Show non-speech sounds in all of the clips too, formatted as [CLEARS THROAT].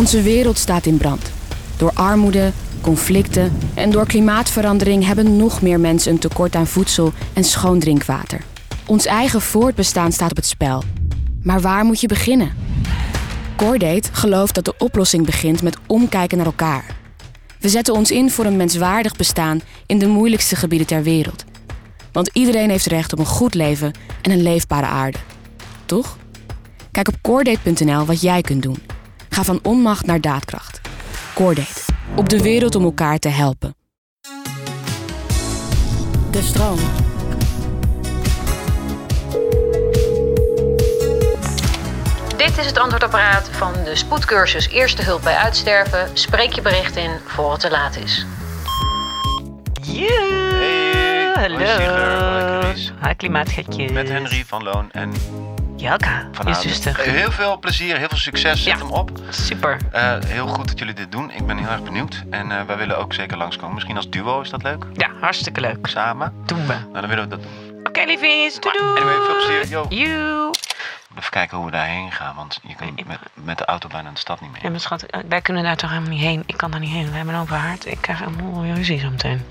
Onze wereld staat in brand. Door armoede, conflicten en door klimaatverandering hebben nog meer mensen een tekort aan voedsel en schoon drinkwater. Ons eigen voortbestaan staat op het spel. Maar waar moet je beginnen? Cordate gelooft dat de oplossing begint met omkijken naar elkaar. We zetten ons in voor een menswaardig bestaan in de moeilijkste gebieden ter wereld. Want iedereen heeft recht op een goed leven en een leefbare aarde. Toch? Kijk op Cordate.nl wat jij kunt doen. Ga van onmacht naar daadkracht. Cordate. Op de wereld om elkaar te helpen. De stroom. Dit is het antwoordapparaat van de spoedcursus Eerste Hulp bij Uitsterven. Spreek je bericht in voor het te laat is. Joe, Hey, hallo. Hi, klimaatgetjes. Met Henry van Loon en Jelka, Van je zuster. Heel veel plezier, heel veel succes. Zet Ja. hem op. Super. Eh, heel goed dat jullie dit doen. Ik ben heel erg benieuwd. En eh, wij willen ook zeker langskomen. Misschien als duo is dat leuk? Ja, hartstikke leuk. Samen? Doen we. Nou, dan willen we dat doen. Oké, liefjes. Doei Maar doei. anyway, veel plezier. Yo. Joe. Even kijken hoe we daarheen gaan. Want je kan met, met de auto bijna de stad niet meer. Ja, mijn schat, eh, wij kunnen daar toch helemaal niet heen. Ik kan daar niet heen. We hebben een open haard. Ik krijg helemaal weer ruzie zo meteen.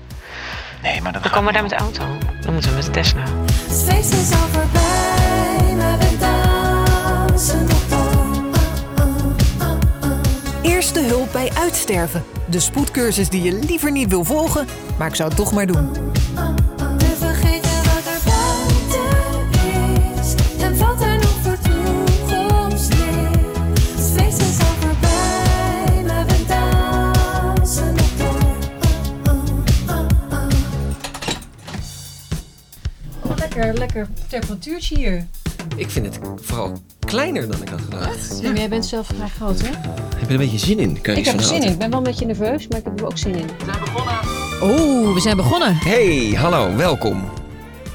Nee, maar dat Dan gaat komen we daar met de auto. Dan moeten we met de Tesla. Feest is nog dan. Eerste hulp bij uitsterven. De spoedcursus die je liever niet wil volgen, maar ik zou het toch maar doen. We vergeten wat er buiten is. En wat er nog voor toekomst ligt. Het feest is al voorbij, maar we dansen nog door. Lekker, lekker temperatuurtje hier. Ik vind het vooral kleiner dan ik had gedacht. Ja, maar jij bent zelf vrij groot, hè? Heb je er een beetje zin in? Kan Ik heb er zin in. Ik ben wel een beetje nerveus, maar ik heb er ook zin in. We zijn begonnen. Oh, we zijn begonnen. Hey, hallo, welkom.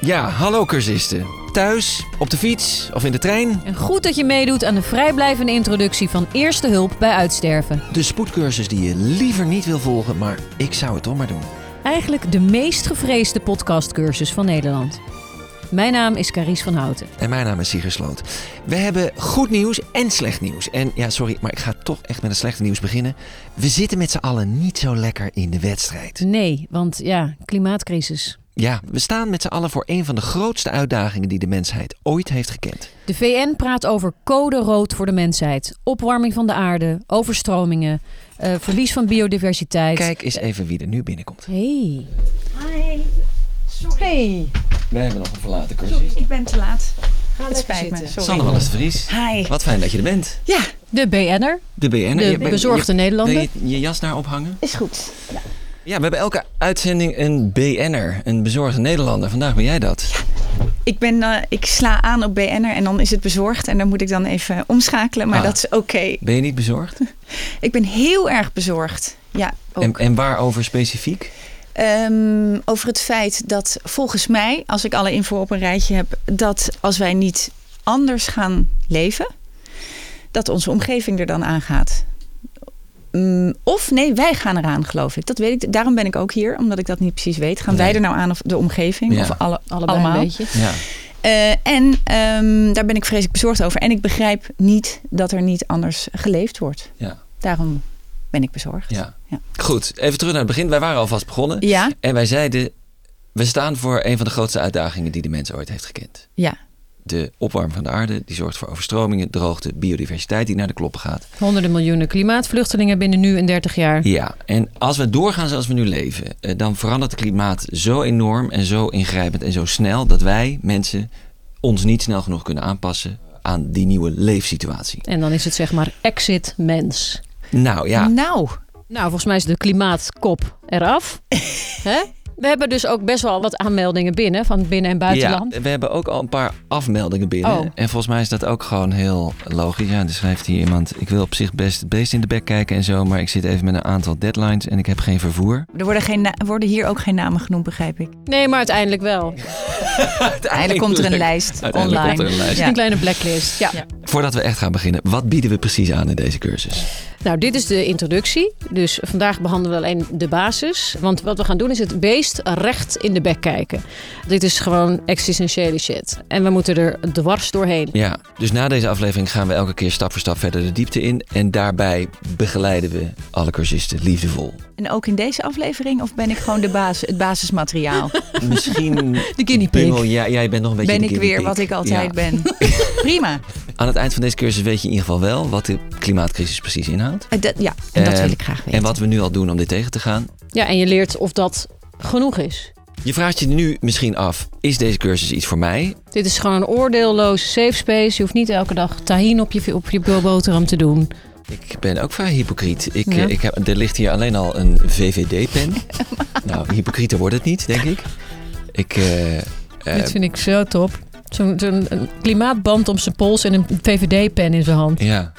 Ja, hallo cursisten. Thuis, op de fiets of in de trein. En goed dat je meedoet aan de vrijblijvende introductie van Eerste Hulp bij Uitsterven. De spoedcursus die je liever niet wil volgen, maar ik zou het toch maar doen. Eigenlijk de meest gevreesde podcastcursus van Nederland. Mijn naam is Carice van Houten. En mijn naam is Sigrid Sloot. We hebben goed nieuws en slecht nieuws. En ja, sorry, maar ik ga toch echt met het slechte nieuws beginnen. We zitten met z'n allen niet zo lekker in de wedstrijd. Nee, want ja, klimaatcrisis. Ja, we staan met z'n allen voor een van de grootste uitdagingen die de mensheid ooit heeft gekend. De VN praat over code rood voor de mensheid. Opwarming van de aarde, overstromingen, eh, verlies van biodiversiteit. Kijk eens even wie er nu binnenkomt. Hey. Hey, We hebben nog een verlaten sorry, cursist. ik ben te laat. Het spijt me, sorry. Sanne Wallis de Vries. Hi. Wat fijn dat je er bent. Ja, De BN'er, De BN. de bezorgde Nederlander. Wil je je jas daar ophangen? is goed. Ja, we hebben elke uitzending een BN'er, een bezorgde Nederlander. Vandaag ben jij dat. Ik, ben, eh, ik sla aan op BN'er en dan is het bezorgd. En dan moet ik dan even omschakelen, maar Ah. dat is oké. Ben je niet bezorgd? [LAUGHS] Ik ben heel erg bezorgd. Ja, ook. En, en waarover specifiek? Ehm, over het feit dat volgens mij, als ik alle info op een rijtje heb, dat als wij niet anders gaan leven, dat onze omgeving er dan aan gaat. Mm, of nee, wij gaan eraan, geloof ik. Dat weet ik. Daarom ben ik ook hier, omdat ik dat niet precies weet. Gaan wij er nou aan of de omgeving? Ja. Of alle, Allebei allemaal? een beetje. Ja. Eh, en ehm, daar ben ik vreselijk bezorgd over. En ik begrijp niet dat er niet anders geleefd wordt. Ja. Daarom ben ik bezorgd. Ja. Ja. Goed, even terug naar het begin. Wij waren alvast begonnen. Ja, En wij zeiden, we staan voor een van de grootste uitdagingen die de mens ooit heeft gekend. ja. De opwarming van de aarde, die zorgt voor overstromingen, droogte, biodiversiteit die naar de kloppen gaat. Honderden miljoenen klimaatvluchtelingen binnen nu en 30 jaar. Ja, en als we doorgaan zoals we nu leven, eh, dan verandert het klimaat zo enorm en zo ingrijpend en zo snel dat wij mensen ons niet snel genoeg kunnen aanpassen aan die nieuwe leefsituatie. En dan is het zeg maar exit mens. Nou ja, Nou, Nou, volgens mij is de klimaatkop eraf. [LAUGHS] Hè? We hebben dus ook best wel wat aanmeldingen binnen, van binnen- en buitenland. Ja, we hebben ook al een paar afmeldingen binnen. Oh. En volgens mij is dat ook gewoon heel logisch. Ja, er schrijft hier iemand, ik wil op zich best het beest in de bek kijken en zo, maar ik zit even met een aantal deadlines en ik heb geen vervoer. er worden, geen worden hier ook geen namen genoemd, begrijp ik. Nee, maar uiteindelijk wel. [LAUGHS] Uiteindelijk komt er een lijst Uiteindelijk online. komt er een lijst. Ja. Een kleine blacklist. Ja. Voor voordat we echt gaan beginnen, wat bieden we precies aan in deze cursus? Nou, dit is de introductie. Dus vandaag behandelen we alleen de basis. Want wat we gaan doen is het beest recht in de bek kijken. Dit is gewoon existentiële shit. En we moeten er dwars doorheen. Ja, dus na deze aflevering gaan we elke keer stap voor stap verder de diepte in. En daarbij begeleiden we alle cursisten liefdevol. En ook in deze aflevering? Of ben ik gewoon de basis, het basismateriaal? [LAUGHS] Misschien. De guinea pig. Bungel, ja, jij bent nog een beetje Ben de ik weer pig. wat ik altijd Ja. ben? [LAUGHS] Prima. Aan het eind van deze cursus weet je in ieder geval wel wat de klimaatcrisis precies inhoudt. Eh, dat- ja, en dat Eh, wil ik graag weten. En wat we nu al doen om dit tegen te gaan. Ja, en je leert of dat genoeg is. Je vraagt je nu misschien af, is deze cursus iets voor mij? Dit is gewoon een oordeelloze safe space. Je hoeft niet elke dag tahin op je, op je boterham te doen. Ik ben ook vrij hypocriet. Ik, Ja. eh, ik heb, er ligt hier alleen al een VVD-pen. [LAUGHS] nou, hypocrieter wordt het niet, denk ik. Ik, eh, eh, Dit vind ik zo top. Zo'n klimaatband om zijn pols en een VVD-pen in zijn hand. ja,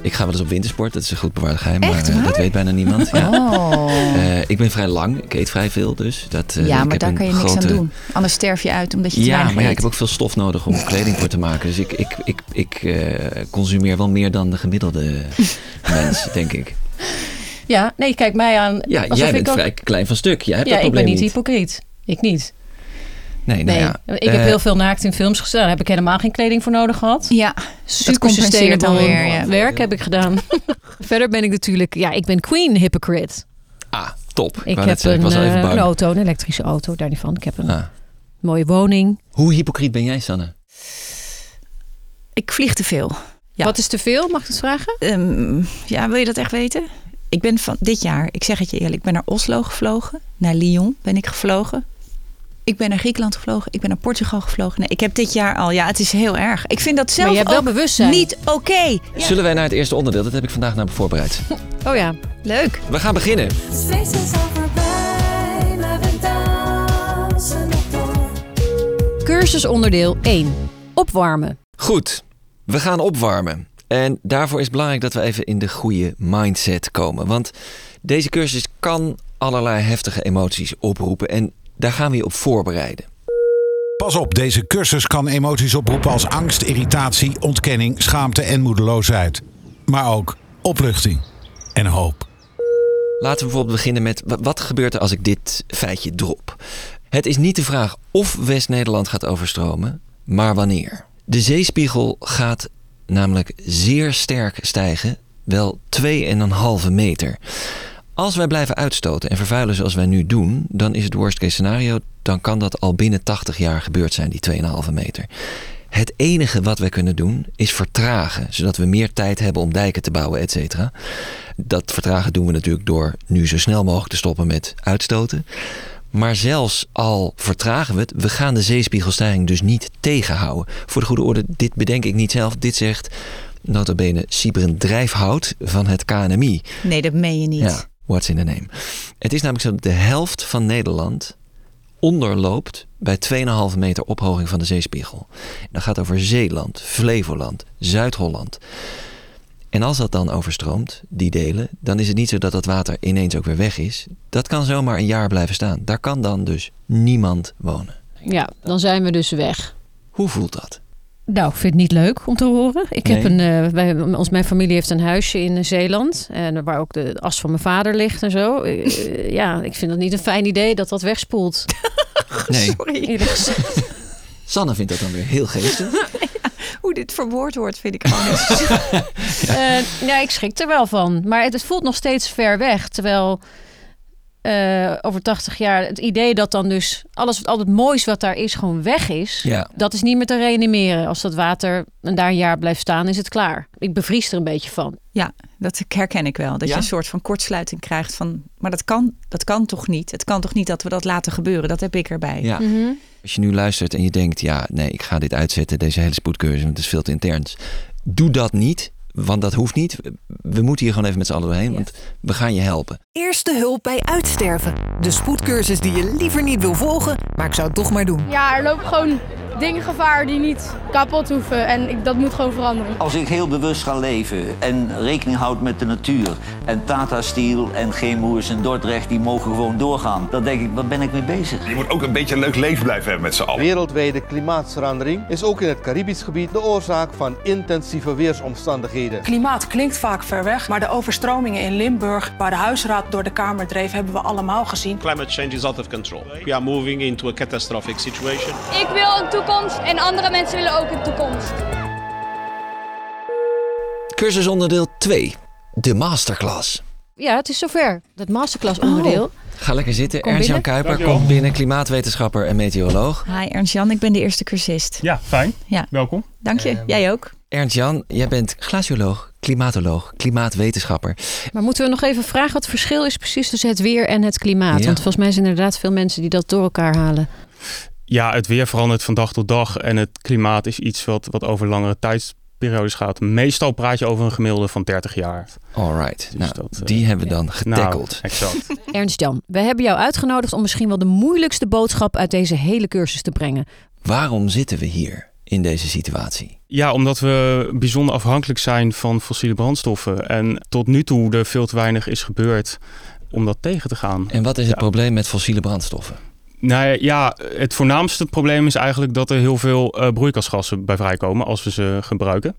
ik ga wel eens op wintersport. Dat is een goed bewaard geheim, maar Echt eh, dat weet bijna niemand. Ja. Oh. Eh, ik ben vrij lang. Ik eet vrij veel, dus dat. eh, ja, maar daar kan je niks aan doen. Anders sterf je uit omdat je te Ja, maar ja, ik heb ook veel stof nodig om kleding voor te maken. Dus ik, ik, ik, ik eh, consumeer wel meer dan de gemiddelde [LAUGHS] mens, denk ik. Ja, nee, kijk mij aan. Ja, jij ik bent ook- vrij klein van stuk. Jij hebt Ja, dat ik ben probleem niet hypocriet. Ik niet. Nee, nou Nee, ja. ik heb eh, heel veel naakt in films gestaan. Daar heb ik helemaal geen kleding voor nodig gehad. Ja, Super compenseert dan sustainable weer, ja. werk heb ik gedaan. [LAUGHS] Verder ben ik natuurlijk, ja, ik ben queen hypocrite. Ah, top. Ik heb een, eh, een auto, een elektrische auto, daar niet van. Ik heb een Ah. mooie woning. Hoe hypocriet ben jij, Sanne? ik vlieg te veel. Ja. Wat is te veel, mag ik het vragen? Ehm, ja, wil je dat echt weten? Ik ben van dit jaar, ik zeg het je eerlijk, ik ben naar Oslo gevlogen. Naar Lyon ben ik gevlogen. Ik ben naar Griekenland gevlogen. Ik ben naar Portugal gevlogen. Nee, ik heb dit jaar al, ja, het is heel erg. Ik vind dat zelf maar je hebt wel bewustzijn. niet oké. Ja, Zullen wij naar het eerste onderdeel? Dat heb ik vandaag naar me voorbereid. [LAUGHS] Oh ja. leuk. We gaan beginnen. Het feest is al voorbij, maar we dansen nog door. Cursus onderdeel 1. Opwarmen. Goed, we gaan opwarmen. En daarvoor is het belangrijk dat we even in de goede mindset komen. Want deze cursus kan allerlei heftige emoties oproepen. En daar gaan we je op voorbereiden. Pas op, deze cursus kan emoties oproepen als angst, irritatie, ontkenning, schaamte en moedeloosheid. Maar ook opluchting en hoop. Laten we bijvoorbeeld beginnen met wa- wat gebeurt er als ik dit feitje drop? Het is niet de vraag of West-Nederland gaat overstromen, maar wanneer. De zeespiegel gaat namelijk zeer sterk stijgen, wel 2,5 meter. Als wij blijven uitstoten en vervuilen zoals wij nu doen, dan is het worst case scenario, dan kan dat al binnen 80 jaar gebeurd zijn, die 2,5 meter. Het enige wat wij kunnen doen is vertragen, zodat we meer tijd hebben om dijken te bouwen, et cetera. Dat vertragen doen we natuurlijk door nu zo snel mogelijk te stoppen met uitstoten. Maar zelfs al vertragen we het, we gaan de zeespiegelstijging dus niet tegenhouden. Voor de goede orde, dit bedenk ik niet zelf. Dit zegt nota bene Sybren Drijfhout van het KNMI. Nee, dat meen je niet. Ja, what's in the name. Het is namelijk zo dat de helft van Nederland onderloopt bij 2,5 meter ophoging van de zeespiegel. Dat gaat over Zeeland, Flevoland, Zuid-Holland. En als dat dan overstroomt, die delen, dan is het niet zo dat dat water ineens ook weer weg is. Dat kan zomaar een jaar blijven staan. Daar kan dan dus niemand wonen. Ja, dan zijn we dus weg. Hoe voelt dat? Nou, ik vind het niet leuk om te horen. Ik heb een, eh, wij, ons, mijn familie heeft een huisje in eh, Zeeland. En waar ook de as van mijn vader ligt en zo. Eh, ja, ik vind het niet een fijn idee dat dat wegspoelt. [LAUGHS] Nee, Sorry. Sanne vindt dat dan weer heel geestig. [LAUGHS] Hoe dit verwoord wordt, vind ik gewoon. [LAUGHS] Eh, ja, ik schrik er wel van. Maar het, het voelt nog steeds ver weg. Terwijl eh, over 80 jaar het idee dat dan dus alles, al het moois wat daar is, gewoon weg is. Ja. Dat is niet meer te reanimeren. Als dat water en daar een jaar blijft staan, is het klaar. Ik bevries er een beetje van. Ja, dat herken ik wel. Dat Ja? je een soort van kortsluiting krijgt van... Maar dat kan, dat kan toch niet? Het kan toch niet dat we dat laten gebeuren? Dat heb ik erbij. Ja. Als je nu luistert en je denkt, ja, nee, ik ga dit uitzetten, deze hele spoedcursus, want het is veel te interns. Doe dat niet, want dat hoeft niet. We moeten hier gewoon even met z'n allen doorheen, want we gaan je helpen. Eerste hulp bij uitsterven. De spoedcursus die je liever niet wil volgen, maar ik zou het toch maar doen. Ja, er lopen gewoon dingengevaar die niet kapot hoeven. En ik, dat moet gewoon veranderen. Als ik heel bewust ga leven en rekening houd met de natuur... en Tata Steel en Gemoers en Dordrecht, die mogen gewoon doorgaan... dan denk ik, waar ben ik mee bezig? Je moet ook een beetje een leuk leven blijven hebben met z'n allen. Wereldwijde klimaatverandering is ook in het Caribisch gebied de oorzaak van intensieve weersomstandigheden. Klimaat klinkt vaak ver weg, maar de overstromingen in Limburg, waar de huisraad door de Kamer dreef, hebben we allemaal gezien. Climate change is out of control. We are moving into a catastrophic situation. Ik wil een toekomst en andere mensen willen ook een toekomst. Cursusonderdeel 2. De masterclass. Ja, het is zover. Dat masterclass onderdeel. Ga lekker zitten. Ernst-Jan. Kuiper komt binnen, klimaatwetenschapper en meteoroloog. Hi Ernst-Jan, ik ben de eerste cursist. Ja, fijn. Ja. Welkom. Dank je, jij ook. Ernst-Jan, jij bent glacioloog, klimatoloog, klimaatwetenschapper. Maar moeten we nog even vragen wat het verschil is precies tussen het weer en het klimaat? Ja. Want volgens mij zijn er inderdaad veel mensen die dat door elkaar halen. Ja, het weer verandert van dag tot dag en het klimaat is iets wat, wat over langere tijdsperiodes gaat. Meestal praat je over een gemiddelde van 30 jaar. Alright, nou, dat, eh, die hebben we dan getackeld. Nou, exact. [LAUGHS] Ernst-Jan, we hebben jou uitgenodigd om misschien wel de moeilijkste boodschap uit deze hele cursus te brengen. Waarom zitten we hier in deze situatie? Ja, omdat we bijzonder afhankelijk zijn van fossiele brandstoffen. En tot nu toe er veel te weinig is gebeurd om dat tegen te gaan. En wat is het probleem met fossiele brandstoffen? Nou ja, het voornaamste probleem is eigenlijk dat er heel veel eh, broeikasgassen bij vrijkomen als we ze gebruiken.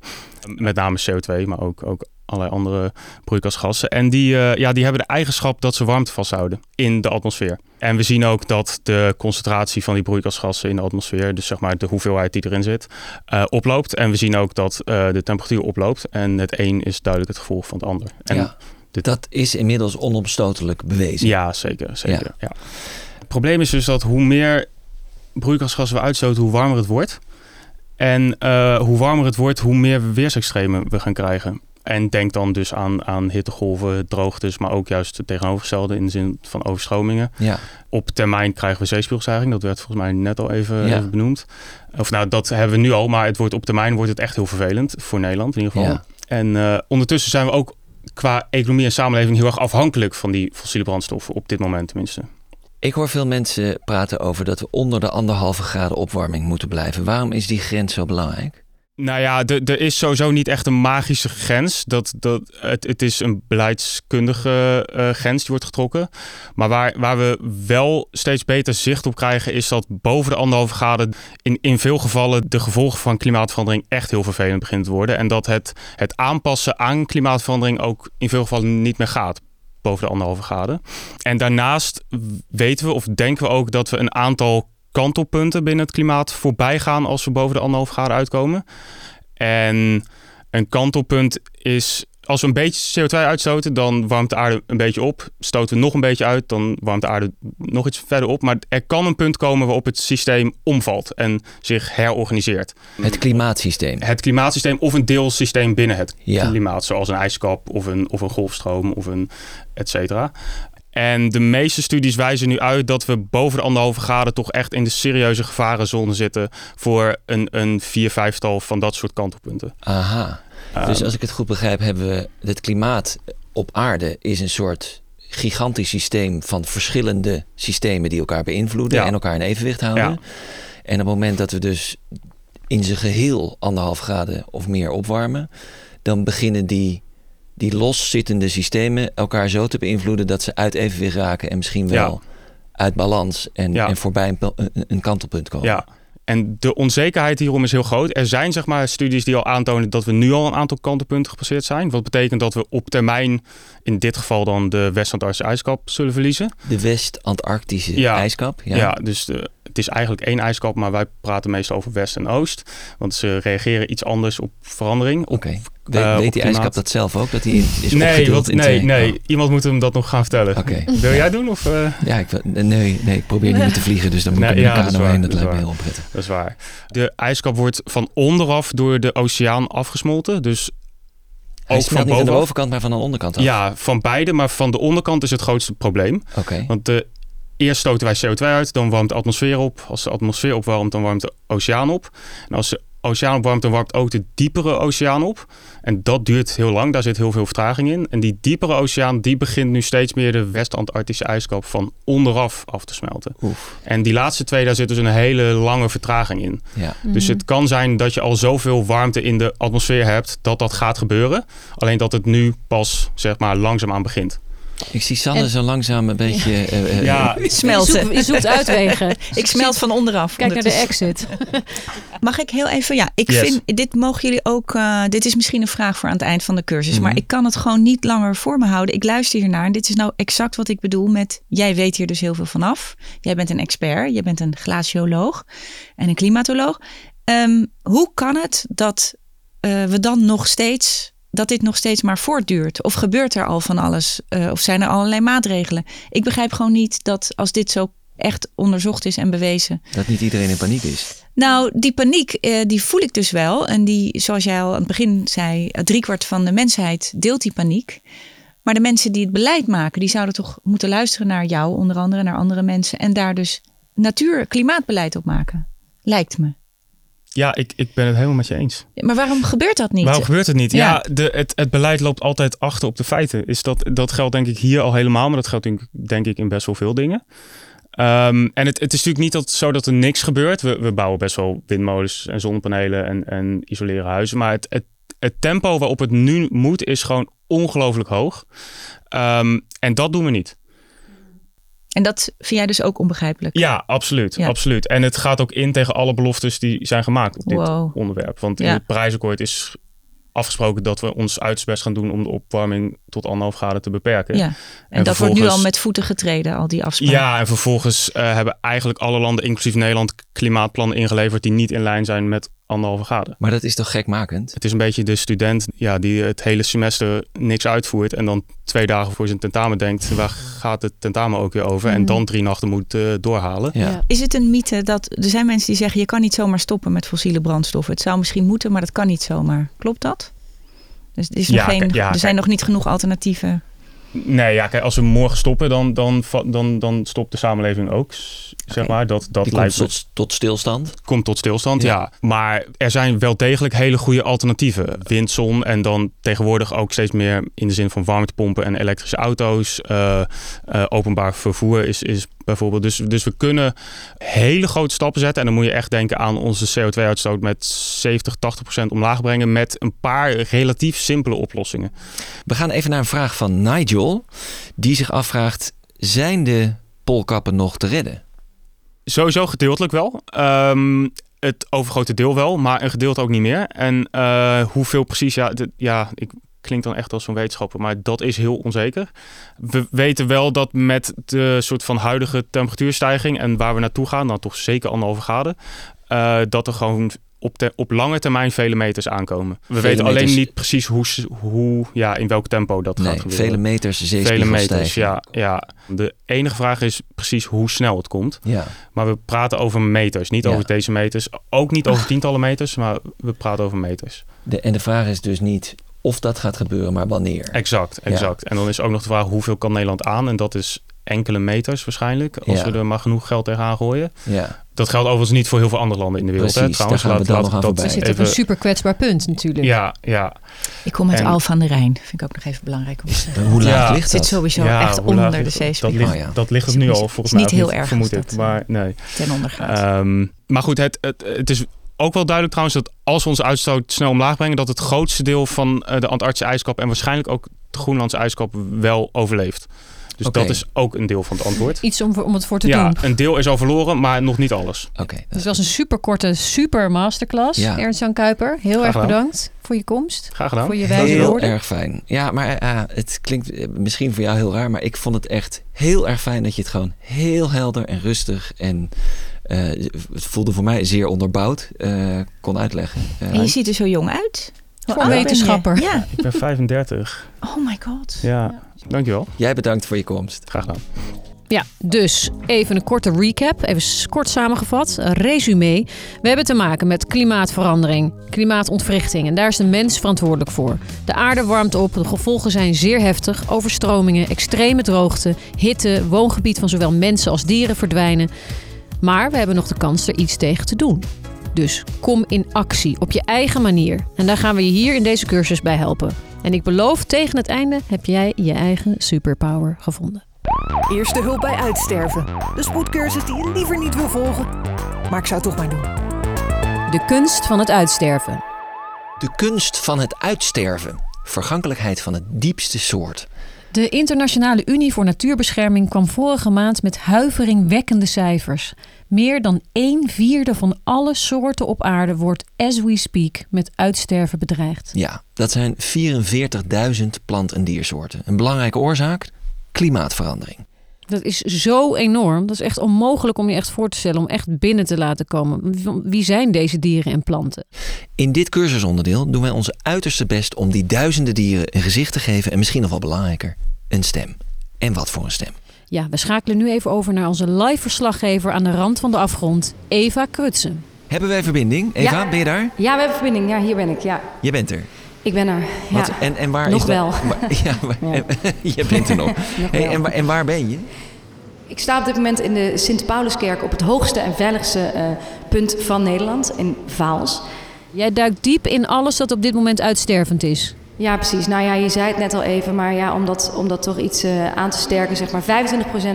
Met name CO2, maar ook, ook allerlei andere broeikasgassen. En die, eh, ja, die hebben de eigenschap dat ze warmte vasthouden in de atmosfeer. En we zien ook dat de concentratie van die broeikasgassen in de atmosfeer, dus zeg maar de hoeveelheid die erin zit, eh, oploopt. En we zien ook dat de temperatuur oploopt. En het een is duidelijk het gevolg van het ander. En ja, dat is inmiddels onomstotelijk bewezen. Ja, zeker. zeker ja. Probleem is dus dat hoe meer broeikasgassen we uitstoten, hoe warmer het wordt. En eh, hoe warmer het wordt, hoe meer weersextremen we gaan krijgen. En denk dan dus aan, aan hittegolven, droogtes, maar ook juist het tegenovergestelde in de zin van overstromingen. Ja. Op termijn krijgen we zeespiegelstijging. Dat werd volgens mij net al even, Ja. even benoemd. Of nou, dat hebben we nu al, maar het wordt op termijn wordt het echt heel vervelend voor Nederland in ieder geval. Ja. En eh, ondertussen zijn we ook qua economie en samenleving heel erg afhankelijk van die fossiele brandstoffen op dit moment tenminste. Ik hoor veel mensen praten over dat we onder de anderhalve graden opwarming moeten blijven. Waarom is die grens zo belangrijk? Nou ja, er is sowieso niet echt een magische grens. Dat, dat, het, is een beleidskundige eh, grens die wordt getrokken. Maar waar, waar we wel steeds beter zicht op krijgen... is dat boven de anderhalve graden in, in veel gevallen... de gevolgen van klimaatverandering echt heel vervelend beginnen te worden. En dat het, het aanpassen aan klimaatverandering ook in veel gevallen niet meer gaat boven de anderhalve graden. En daarnaast weten we of denken we ook dat we een aantal kantelpunten binnen het klimaat voorbij gaan als we boven de anderhalve graden uitkomen. En een kantelpunt is als we een beetje CO2 uitstoten, dan warmt de aarde een beetje op. Stoten we nog een beetje uit, dan warmt de aarde nog iets verder op. Maar er kan een punt komen waarop het systeem omvalt en zich herorganiseert. Het klimaatsysteem. Het klimaatsysteem of een deelsysteem binnen het Ja. klimaat, zoals een ijskap of een, of een golfstroom of een et cetera. En de meeste studies wijzen nu uit dat we boven de anderhalve graden toch echt in de serieuze gevarenzone zitten voor een, een vier, vijftal van dat soort kantelpunten. Aha. Dus Ehm. als ik het goed begrijp, hebben we het klimaat op aarde is een soort gigantisch systeem van verschillende systemen die elkaar beïnvloeden Ja. en elkaar in evenwicht houden. Ja. En op het moment dat we dus in zijn geheel anderhalf graden of meer opwarmen, dan beginnen die, die loszittende systemen elkaar zo te beïnvloeden dat ze uit evenwicht raken en misschien wel uit balans en, en voorbij een, een kantelpunt komen. Ja. En de onzekerheid hierom is heel groot. Er zijn zeg maar studies die al aantonen dat we nu al een aantal kantelpunten gepasseerd zijn. Wat betekent dat we op termijn, in dit geval dan de West-Antarctische ijskap, zullen verliezen. De West-Antarctische Ja. ijskap. Ja. Ja, dus de, het is eigenlijk één ijskap, maar wij praten meestal over West en Oost. Want ze reageren iets anders op verandering. Op. eh, Weet, weet op die klimaat. ijskap dat zelf ook? Dat die in- is nee, in nee, twee? nee. Oh. Iemand moet hem dat nog gaan vertellen. Oké. [LAUGHS] Wil jij doen? Of, eh? Ja, ik, wil- nee, nee, ik probeer niet meer te vliegen, dus dan moet ik Nee, de ja, dat is kano waar, heen. Dat dat is lijkt me heel onprettig. Dat is waar. De ijskap wordt van onderaf door de oceaan afgesmolten. Dus Hij ook van niet aan de bovenkant, maar van de onderkant af. Ja, van beide, maar van de onderkant is het grootste probleem. Oké. Want de, eerst stoten wij CO2 uit, dan warmt de atmosfeer op. Als de atmosfeer opwarmt, dan warmt de oceaan op. En als de oceaan opwarmt, dan warmt ook de diepere oceaan op. En dat duurt heel lang, daar zit heel veel vertraging in. En die diepere oceaan, die begint nu steeds meer de West-Antarctische ijskap van onderaf af te smelten. En die laatste twee, daar zit dus een hele lange vertraging in. Ja. Dus het kan zijn dat je al zoveel warmte in de atmosfeer hebt dat dat gaat gebeuren. Alleen dat het nu pas, zeg maar, langzaamaan begint. Ik zie Sanne En- zo langzaam een beetje... eh, eh, Ja. Smelten. Je zoekt- je [LAUGHS] zoekt uitwegen. ik smelt van onderaf. Kijk naar de exit. [LAUGHS] Mag ik heel even? Ja, ik Yes. vind dit mogen jullie ook. eh, dit is misschien een vraag voor aan het eind van de cursus, Mhm. maar ik kan het gewoon niet langer voor me houden. Ik luister hiernaar en dit is nou exact wat ik bedoel met. Jij weet hier dus heel veel vanaf. Jij bent een expert, je bent een glacioloog en een klimatoloog. Ehm, hoe kan het dat eh, we dan nog steeds dat dit nog steeds maar voortduurt? Of gebeurt er al van alles? Eh, of zijn er allerlei maatregelen? Ik begrijp gewoon niet dat als dit zo echt onderzocht is en bewezen, Dat niet iedereen in paniek is. nou, die paniek, eh, die voel ik dus wel. En die, zoals jij al aan het begin zei, eh, driekwart van de mensheid deelt die paniek. Maar de mensen die het beleid maken, die zouden toch moeten luisteren naar jou, onder andere, naar andere mensen. En daar dus natuur, klimaatbeleid op maken. Lijkt me. Ja, ik, ik ben het helemaal met je eens. Maar waarom gebeurt dat niet? Waarom gebeurt het niet? Ja. Ja, de, het, het beleid loopt altijd achter op de feiten. Is dat, dat geldt denk ik hier al helemaal, maar dat geldt denk, denk ik in best wel veel dingen. Ehm, en het, het is natuurlijk niet dat, zo dat er niks gebeurt. We, we bouwen best wel windmolens en zonnepanelen en, en isoleren huizen. Maar het, het, het tempo waarop het nu moet is gewoon ongelooflijk hoog. Ehm, en dat doen we niet. En dat vind jij dus ook onbegrijpelijk? Ja, absoluut, Ja. absoluut. En het gaat ook in tegen alle beloftes die zijn gemaakt op dit Wow. onderwerp. Want in Ja. het Parijsakkoord is afgesproken dat we ons uiterst best gaan doen om de opwarming tot anderhalf graden te beperken. Ja. En, dat wordt nu al met voeten getreden, al die afspraken. Ja, en vervolgens eh, hebben eigenlijk alle landen, inclusief Nederland, klimaatplannen ingeleverd die niet in lijn zijn met anderhalve graden. Maar dat is toch gekmakend? Het is een beetje de student ja, die het hele semester niks uitvoert en dan twee dagen voor zijn tentamen denkt, waar gaat het tentamen ook weer over? En Mhm. dan drie nachten moet eh, doorhalen. Is het een mythe dat er zijn mensen die zeggen je kan niet zomaar stoppen met fossiele brandstoffen? Het zou misschien moeten, maar dat kan niet zomaar. Klopt dat? Dus er, is nog Ja, geen, ja, er kijk. zijn nog niet genoeg alternatieven. Nee, ja, kijk, als we morgen stoppen, dan, dan, dan, dan stopt de samenleving ook. Zeg maar. Dat, dat Die lijkt komt tot, tot stilstand. komt tot stilstand, Ja. ja. Maar er zijn wel degelijk hele goede alternatieven. Wind, zon en dan tegenwoordig ook steeds meer in de zin van warmtepompen en elektrische auto's. Eh, eh, openbaar vervoer is, is bijvoorbeeld. Dus, dus we kunnen hele grote stappen zetten. En dan moet je echt denken aan onze CO2-uitstoot met 70, 80 procent omlaag brengen. Met een paar relatief simpele oplossingen. We gaan even naar een vraag van Nigel. Die zich afvraagt, zijn de polkappen nog te redden? Sowieso gedeeltelijk wel. Ehm, het overgrote deel wel, maar een gedeelte ook niet meer. En eh, hoeveel precies, ja, ja, ik klinkt dan echt als zo'n wetenschapper, maar dat is heel onzeker. We weten wel dat met de soort van huidige temperatuurstijging en waar we naartoe gaan, nou toch zeker anderhalve graden, eh, dat er gewoon op, te- op lange termijn vele meters aankomen. We Vele weten alleen meters. niet precies hoe, hoe, ja, in welk tempo dat Nee, gaat gebeuren. vele meters Vele zeespiegelstijging. meters, ja, ja. De enige vraag is precies hoe snel het komt. Ja. Maar we praten over meters, niet Ja. over deze meters. Ook niet over tientallen meters, maar we praten over meters. De, en de vraag is dus niet of dat gaat gebeuren, maar wanneer. Exact, exact. En dan is ook nog de vraag hoeveel kan Nederland aan? En dat is enkele meters waarschijnlijk, als Ja. we er maar genoeg geld tegenaan gooien. Ja. Dat geldt overigens niet voor heel veel andere landen in de wereld. Precies, hè, trouwens. daar gaan we dan nog aan dat voorbij. We zitten op een super kwetsbaar punt natuurlijk. Ja, ja. Ik kom uit En- Alphen aan de Rijn. Vind ik ook nog even belangrijk om te zeggen. Hoe laag Ja. ligt Het zit sowieso Ja, echt onder de dat? zeespiegel. Dat ligt, Oh ja. dat ligt het Is nu niet- al volgens niet mij. heel of erg Vermoed ik. Maar nee. Ten onder gaat. Ehm, maar goed, het, het, het is ook wel duidelijk trouwens dat als we onze uitstoot snel omlaag brengen, dat het grootste deel van eh, de Antarctische ijskap en waarschijnlijk ook de Groenlandse ijskap wel overleeft. Dus dat is ook een deel van het antwoord. Iets om, om het voor te ja, doen. een deel is al verloren, maar nog niet alles. Oké. Het was een superkorte, super masterclass. Ja. Ernst-Jan Kuiper, heel Graag erg gedaan. bedankt voor je komst. Graag gedaan. Voor je wijze Heel woorden. erg fijn. Ja, maar eh, het klinkt eh, misschien voor jou heel raar, maar ik vond het echt heel erg fijn dat je het gewoon heel helder en rustig en eh, het voelde voor mij zeer onderbouwd eh, kon uitleggen. En je ziet er zo jong uit. Hoe Voor wetenschapper. Ja. Ik ben 35. Oh my god. Ja, dankjewel. Jij bedankt voor je komst. Graag gedaan. Ja, dus even een korte recap, even kort samengevat, een resume. We hebben te maken met klimaatverandering, klimaatontwrichting en daar is de mens verantwoordelijk voor. De aarde warmt op, de gevolgen zijn zeer heftig, overstromingen, extreme droogte, hitte, woongebied van zowel mensen als dieren verdwijnen. Maar we hebben nog de kans er iets tegen te doen. Dus kom in actie op je eigen manier. En daar gaan we je hier in deze cursus bij helpen. En ik beloof, tegen het einde heb jij je eigen superpower gevonden. Eerste hulp bij uitsterven. De spoedcursus die je liever niet wil volgen. Maar ik zou het toch maar doen. De kunst van het uitsterven. De kunst van het uitsterven. Vergankelijkheid van het diepste soort. De Internationale Unie voor Natuurbescherming kwam vorige maand met huiveringwekkende cijfers. Meer dan een vierde van alle soorten op aarde wordt as we speak met uitsterven bedreigd. Ja, dat zijn 44.000 plant- en diersoorten. Een belangrijke oorzaak? Klimaatverandering. Dat is zo enorm. Dat is echt onmogelijk om je echt voor te stellen, om echt binnen te laten komen. Wie zijn deze dieren en planten? In dit cursusonderdeel doen wij onze uiterste best om die duizenden dieren een gezicht te geven en misschien nog wel belangrijker, een stem. En wat voor een stem? Ja, we schakelen nu even over naar onze live verslaggever aan de rand van de afgrond, Eva Krutsen. Hebben wij verbinding? Eva, Ja. ben je daar? Ja, we hebben verbinding. Ja, hier ben ik. Ja, Je bent er. Ik ben er. Ja. Wat, en, en waar Nog is dat- wel. waar- [LAUGHS] ja, [LAUGHS] [LAUGHS] je bent er nog. Hey, wel. en, waar, en waar ben je? Ik sta op dit moment in de Sint-Pauluskerk op het hoogste en veiligste eh, punt van Nederland, in Vaals. Jij duikt diep in alles dat op dit moment uitstervend is. Ja, precies. Nou ja, je zei het net al even, maar ja, om, dat, om dat toch iets eh, aan te sterken, zeg maar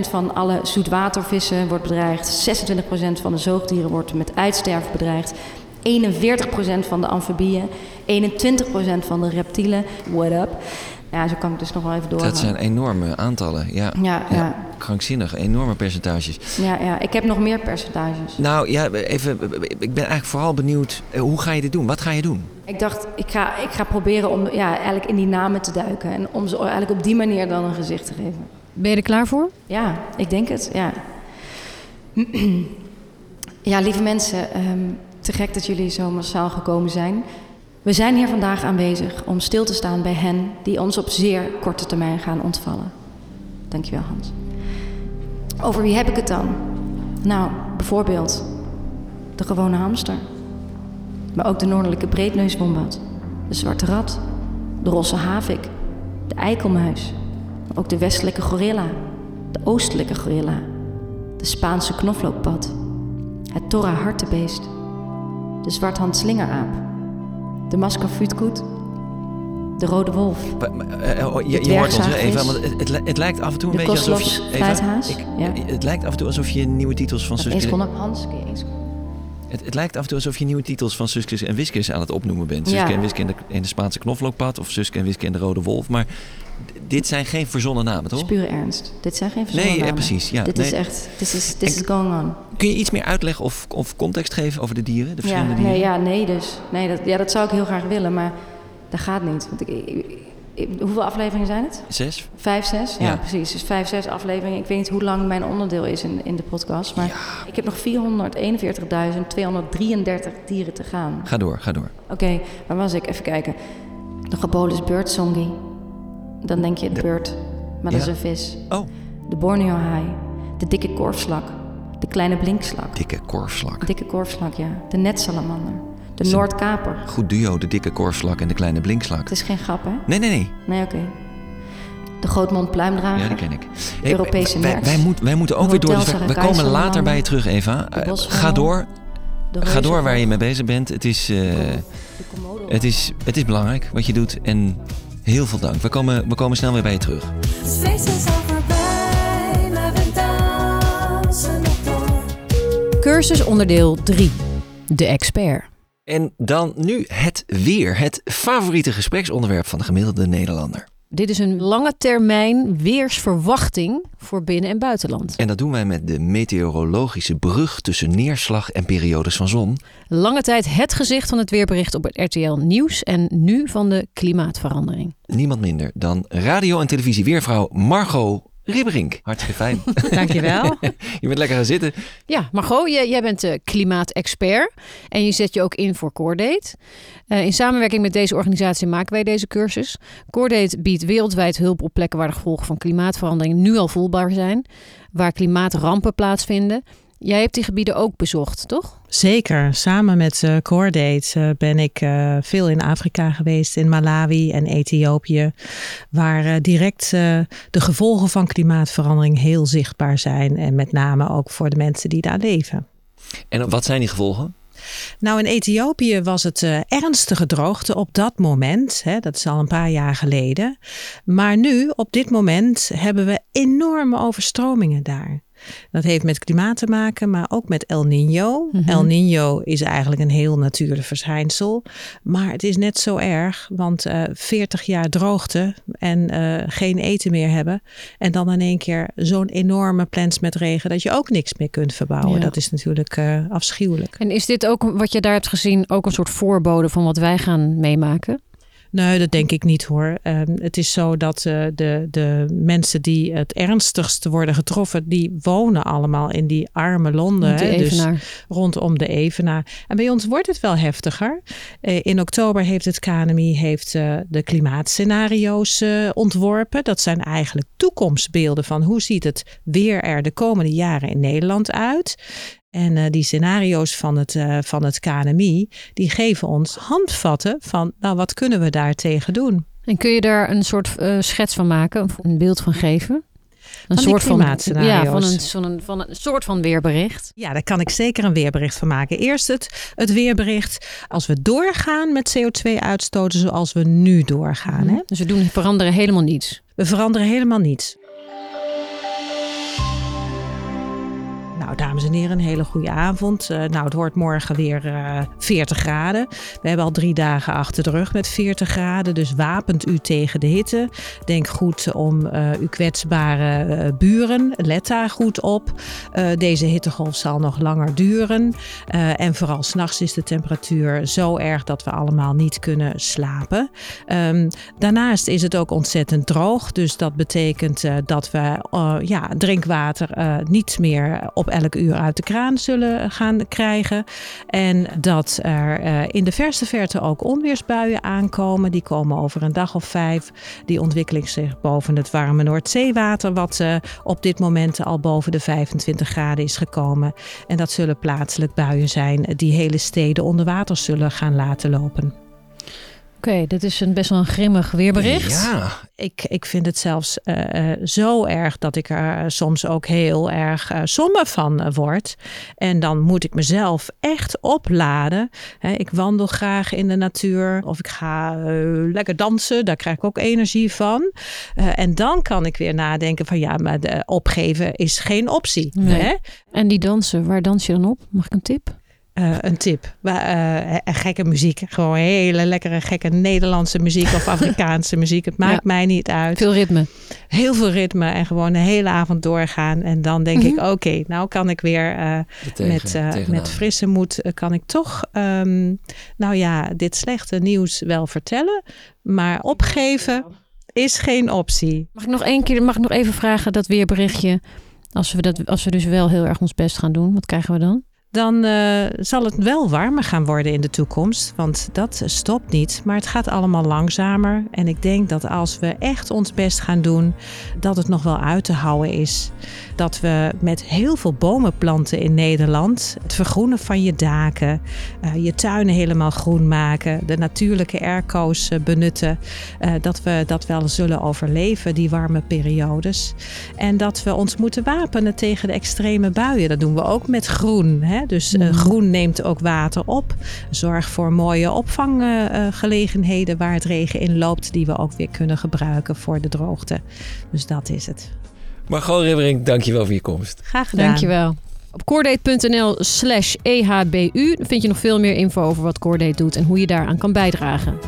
25% van alle zoetwatervissen wordt bedreigd, 26% van de zoogdieren wordt met uitsterven bedreigd, 41% van de amfibieën, 21% van de reptielen. What up? Ja, zo kan ik dus nog wel even doorgaan. Dat zijn enorme aantallen. Ja, Ja, ja. krankzinnig. Enorme percentages. Ja, ja, ik heb nog meer percentages. Nou ja, even. Ik ben eigenlijk vooral benieuwd. eh, Hoe ga je dit doen? Wat ga je doen? Ik dacht, ik ga, ik ga proberen om ja, eigenlijk in die namen te duiken. En om ze eigenlijk op die manier dan een gezicht te geven. Ben je er klaar voor? Ja, ik denk het, ja. [CLEARS THROAT] ja, lieve mensen, ehm, te gek dat jullie zo massaal gekomen zijn. We zijn hier vandaag aanwezig om stil te staan bij hen die ons op zeer korte termijn gaan ontvallen. Dankjewel, Hans. Over wie heb ik het dan? Nou, bijvoorbeeld de gewone hamster. Maar ook de noordelijke breedneuswombat, de zwarte rat, de rosse havik, de eikelmuis, maar ook de westelijke gorilla, de oostelijke gorilla, de Spaanse knoflookpad, het torra hartebeest, de zwarthand slingeraap, de mascafuutkoet, de rode wolf, Eh, eh, oh, je, hoort ons. Eva, want het, het, li- het lijkt af en toe een De beetje alsof je. Eva, ik- ja. Het lijkt af en toe alsof je nieuwe titels van Suske. seconde, Hans? Het, het lijkt af en toe alsof je nieuwe titels van Suske en Wiskes aan het opnoemen bent. Ja. Suske en Wiske in de, Spaanse knoflookpad of Suske en Wiske in de Rode Wolf. Maar dit zijn geen verzonnen namen, toch? Pure ernst. Dit zijn geen verzonnen Nee, namen. precies, ja. Dit Nee. is echt, this is, this is going on. Kun je iets meer uitleggen of, of context geven over de dieren, de Ja, verschillende dieren? nee, ja, nee dus. Nee, dat, ja, dat zou ik heel graag willen, maar dat gaat niet. Want ik, ik- ik- hoeveel afleveringen zijn het? Zes? Vijf, zes? Ja, Ja. precies. Dus vijf, zes afleveringen. Ik weet niet hoe lang mijn onderdeel is in, in de podcast. Maar ik heb nog 441.233 dieren te gaan. Ga door, ga door. Oké, waar was ik? Even kijken. De Gabolus beurtzongi. Dan denk je de beurt, maar dat Ja? is een vis. Oh. De borneohaai. De dikke korfslak. De kleine blinkslak. Dikke korfslak. Dikke korfslak, ja. De netsalamander. De Noordkaper. Goed duo, de dikke korfslak en de kleine blinkslak. Het is geen grap, hè? Nee, nee, nee. Nee, oké. De grootmond pluimdrager. Ja, die ken ik. De Hey, Europese wij, wij, moet- wij moeten ook weer door. Dus we, komen later bij je terug, Eva. Eh, ga door. Ga door waar je mee bezig bent. Het is, eh, het is, het is belangrijk wat je doet. En heel veel dank. We komen, we komen snel weer bij je terug. Cursus onderdeel 3. De expert. En dan nu het weer. Het favoriete gespreksonderwerp van de gemiddelde Nederlander. Dit is een lange termijn weersverwachting voor binnen- en buitenland. En dat doen wij met de meteorologische brug tussen neerslag en periodes van zon. Lange tijd het gezicht van het weerbericht op het RTL Nieuws en nu van de klimaatverandering. Niemand minder dan radio- en televisie-weervrouw Margot Ribberink. Hartstikke fijn. [LAUGHS] Dankjewel. [LAUGHS] je bent lekker gaan zitten. Ja, Margot, jij, jij bent de klimaatexpert en je zet je ook in voor Coordate. Eh, in samenwerking met deze organisatie maken wij deze cursus. Coordate biedt wereldwijd hulp op plekken waar de gevolgen van klimaatverandering nu al voelbaar zijn, waar klimaatrampen plaatsvinden. Jij hebt die gebieden ook bezocht, toch? Zeker. Samen met uh, Coordate eh, ben ik eh, veel in Afrika geweest, in Malawi en Ethiopië, waar eh, direct eh, de gevolgen van klimaatverandering heel zichtbaar zijn. En met name ook voor de mensen die daar leven. En wat zijn die gevolgen? Nou, in Ethiopië was het eh, ernstige droogte op dat moment. Hè, dat is al een paar jaar geleden. Maar nu, op dit moment, hebben we enorme overstromingen daar. Dat heeft met klimaat te maken, maar ook met El Nino. Mhm. El Nino is eigenlijk een heel natuurlijk verschijnsel. Maar het is net zo erg, want eh 40 jaar droogte en eh, geen eten meer hebben. En dan in één keer zo'n enorme plens met regen dat je ook niks meer kunt verbouwen. Ja. Dat is natuurlijk eh, afschuwelijk. En is dit ook wat je daar hebt gezien, ook een soort voorbode van wat wij gaan meemaken? Nee, dat denk ik niet hoor. Ehm, het is zo dat eh, de, de mensen die het ernstigst worden getroffen, die wonen allemaal in die arme Londen. Hè, dus rondom de Evenaar. En bij ons wordt het wel heftiger. Eh, in oktober heeft het KNMI heeft, eh, de klimaatscenario's ontworpen. Dat zijn eigenlijk toekomstbeelden van hoe ziet het weer er de komende jaren in Nederland uit. En eh, die scenario's van het, eh, van het KNMI, die geven ons handvatten van, nou, wat kunnen we daar tegen doen? En kun je daar een soort eh, schets van maken, of een beeld van geven? Een Van soort van, ja, van een, van, een, van een soort van weerbericht. Ja, daar kan ik zeker een weerbericht van maken. Eerst het, het weerbericht als we doorgaan met CO2-uitstoten zoals we nu doorgaan. Hè? Dus we doen, veranderen helemaal niets. We veranderen helemaal niets. Nou, dames en heren, een hele goede avond. Eh, nou, het wordt morgen weer eh 40 graden. We hebben al drie dagen achter de rug met 40 graden. Dus wapent u tegen de hitte. Denk goed om eh, uw kwetsbare eh, buren. Let daar goed op. Eh, deze hittegolf zal nog langer duren. Eh, en vooral s'nachts is de temperatuur zo erg dat we allemaal niet kunnen slapen. Ehm, daarnaast is het ook ontzettend droog. Dus dat betekent eh, dat we eh, ja, drinkwater eh, niet meer op elk uur uit de kraan zullen gaan krijgen. En dat er eh, in de verste verte ook onweersbuien aankomen. Die komen over een dag of vijf. Die ontwikkelen zich boven het warme Noordzeewater, wat eh, op dit moment al boven de 25 graden is gekomen. En dat zullen plaatselijk buien zijn die hele steden onder water zullen gaan laten lopen. Oké, dit is een best wel een grimmig weerbericht. Ja. Ik, ik vind het zelfs eh, eh, zo erg dat ik er soms ook heel erg eh, somber van eh, word. En dan moet ik mezelf echt opladen. Hè, ik wandel graag in de natuur of ik ga eh, lekker dansen. Daar krijg ik ook energie van. Eh, en dan kan ik weer nadenken van ja, maar de opgeven is geen optie. Nee. Hè? En die dansen, waar dans je dan op? Mag ik een tip? Eh, een tip. Wa- eh, eh, gekke muziek. Gewoon hele lekkere, gekke Nederlandse muziek of [LAUGHS] Afrikaanse muziek. Het maakt Ja. mij niet uit. Veel ritme. Heel veel ritme en gewoon de hele avond doorgaan. En dan denk ik, Mhm. oké, nou kan ik weer eh, tegen- met, eh, met frisse moed... kan ik toch, ehm, nou ja, dit slechte nieuws wel vertellen. Maar opgeven is geen optie. Mag ik nog één keer, mag ik nog even vragen dat weerberichtje? Als we, dat, als we dus wel heel erg ons best gaan doen, wat krijgen we dan? Dan eh, zal het wel warmer gaan worden in de toekomst. Want dat stopt niet. Maar het gaat allemaal langzamer. En ik denk dat als we echt ons best gaan doen, dat het nog wel uit te houden is. Dat we met heel veel bomen planten in Nederland. Het vergroenen van je daken. eh, je tuinen helemaal groen maken. De natuurlijke airco's eh, benutten. eh, dat we dat wel zullen overleven, die warme periodes. En dat we ons moeten wapenen tegen de extreme buien. Dat doen we ook met groen. Hè? Dus Mhm. groen neemt ook water op. Zorg voor mooie opvanggelegenheden waar het regen in loopt, die we ook weer kunnen gebruiken voor de droogte. Dus dat is het. Margot Ribberink, dankjewel voor je komst. Graag gedaan. Dankjewel. Op coordate.nl slash ehbu vind je nog veel meer info over wat Coordate doet en hoe je daaraan kan bijdragen.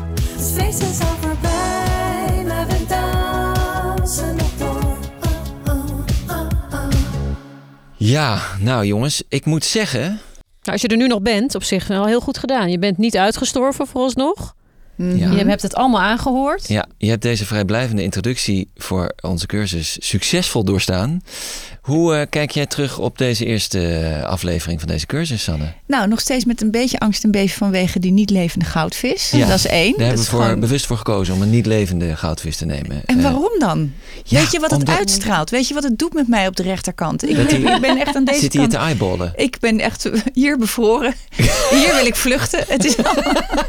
Ja, nou jongens, ik moet zeggen... Nou, als je er nu nog bent, op zich wel heel goed gedaan. Je bent niet uitgestorven vooralsnog. Je hebt het allemaal aangehoord. Ja, je hebt deze vrijblijvende introductie voor onze cursus succesvol doorstaan. Hoe eh, kijk jij terug op deze eerste eh, aflevering van deze cursus, Sanne? Nou, nog steeds met een beetje angst en beven vanwege die niet levende goudvis. Dat is één. Daar Dat hebben we voor, gewoon- bewust voor gekozen om een niet levende goudvis te nemen. En Eh, waarom dan? ja, Weet je wat het uitstraalt? Weet je wat het doet met mij op de rechterkant? Ik, ben, hij- ik ben echt aan deze Zit je kant. te eyeballen? Ik ben echt hier bevroren. [LAUGHS] Hier wil ik vluchten. Het is allemaal- [LAUGHS]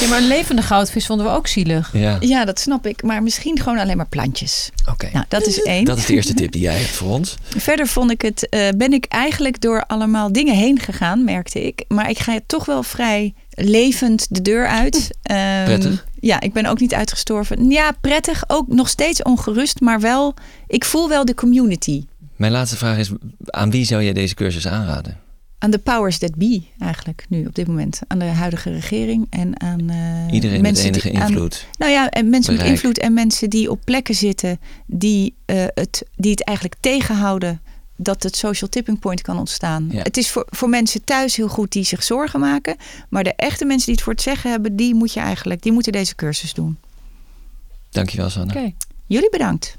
Ja, maar een levende goudvis vonden we ook zielig. Ja. Ja, dat snap ik. Maar misschien gewoon alleen maar plantjes. Oké. Nou, dat is één. Dat is de eerste tip die jij hebt voor ons. Verder vond ik het, eh, ben ik eigenlijk door allemaal dingen heen gegaan, merkte ik. Maar ik ga toch wel vrij levend de deur uit. Ehm, Prettig? Ja, ik ben ook niet uitgestorven. Ja, prettig. Ook nog steeds ongerust, maar wel, ik voel wel de community. Mijn laatste vraag is, aan wie zou jij deze cursus aanraden? Aan de powers that be eigenlijk nu op dit moment. Aan de huidige regering en aan eh, Iedereen met mensen enige die- aan- invloed. nou ja, en mensen met invloed en mensen die op plekken zitten die, eh, het, die het eigenlijk tegenhouden dat het social tipping point kan ontstaan. Ja. Het is voor, voor mensen thuis heel goed die zich zorgen maken. Maar de echte mensen die het voor het zeggen hebben, die moet je eigenlijk, die moeten deze cursus doen. Dankjewel, Sanne. Jullie bedankt.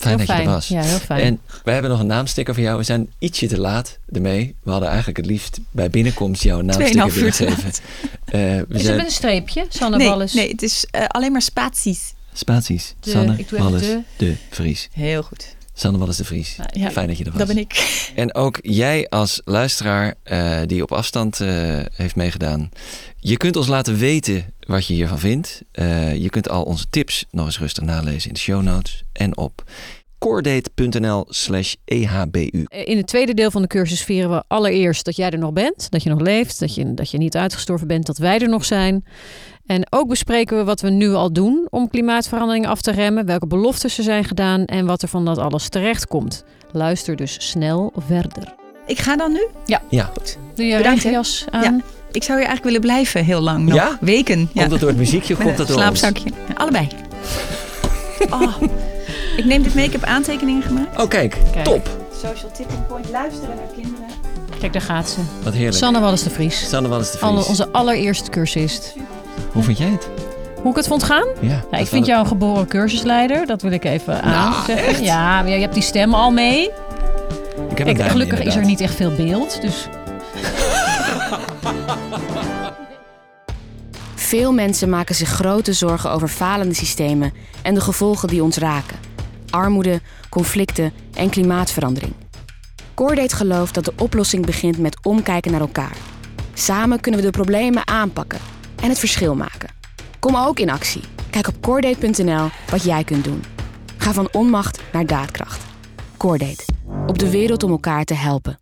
Fijn Heel dat je er was. Ja, heel fijn. En we hebben nog een naamsticker voor jou. We zijn ietsje te laat ermee. We hadden eigenlijk het liefst bij binnenkomst jouw naamsticker willen te geven. Eh, we Is het met een streepje, Sanne nee, Wallis? nee, het is eh, alleen maar spaties. spaties. De- Sanne ik doe even Wallis de. de Vries. Heel goed. Sanne Wallis de Vries. Ja, Fijn dat je er was. Dat ben ik. [LAUGHS] En ook jij als luisteraar eh, die op afstand eh, heeft meegedaan. Je kunt ons laten weten wat je hiervan vindt. Eh, je kunt al onze tips nog eens rustig nalezen in de show notes. En op coredate.nl slash ehbu. In het tweede deel van de cursus vieren we allereerst dat jij er nog bent, dat je nog leeft, dat je, dat je niet uitgestorven bent, dat wij er nog zijn. En ook bespreken we wat we nu al doen om klimaatverandering af te remmen, welke beloftes er zijn gedaan en wat er van dat alles terecht komt. Luister dus snel verder. Ik ga dan nu? Ja. Ja. Goed. Doe je Bedankt, aan? Ja. Ik zou hier eigenlijk willen blijven heel lang nog. Ja? Weken. Ja. Komt dat door het muziekje of komt dat een door slaapzakje. Allebei. [LAUGHS] Oh. Ik neem dit mee. Ik heb aantekeningen gemaakt. Oh kijk, Kijk. top. Social tipping point. Luisteren naar kinderen. Kijk, daar gaat ze. Wat heerlijk. Sanne Wallis de Vries. Sanne Wallis de Vries. Alle- onze allereerste cursist. Hoe vind jij het? Hoe ik het vond gaan? Ja, Ja, dat ik vind wel- jou een geboren cursusleider. Dat wil ik even aanzeggen. echt? Ja, maar je hebt die stem al mee. Ik heb Kijk, een duim, gelukkig is er niet echt veel beeld. Dus [LAUGHS] Veel mensen maken zich grote zorgen over falende systemen en de gevolgen die ons raken. Armoede, conflicten en klimaatverandering. Coordate gelooft dat de oplossing begint met omkijken naar elkaar. Samen kunnen we de problemen aanpakken en het verschil maken. Kom ook in actie. Kijk op coordate.nl wat jij kunt doen. Ga van onmacht naar daadkracht. Coordate. Op de wereld om elkaar te helpen.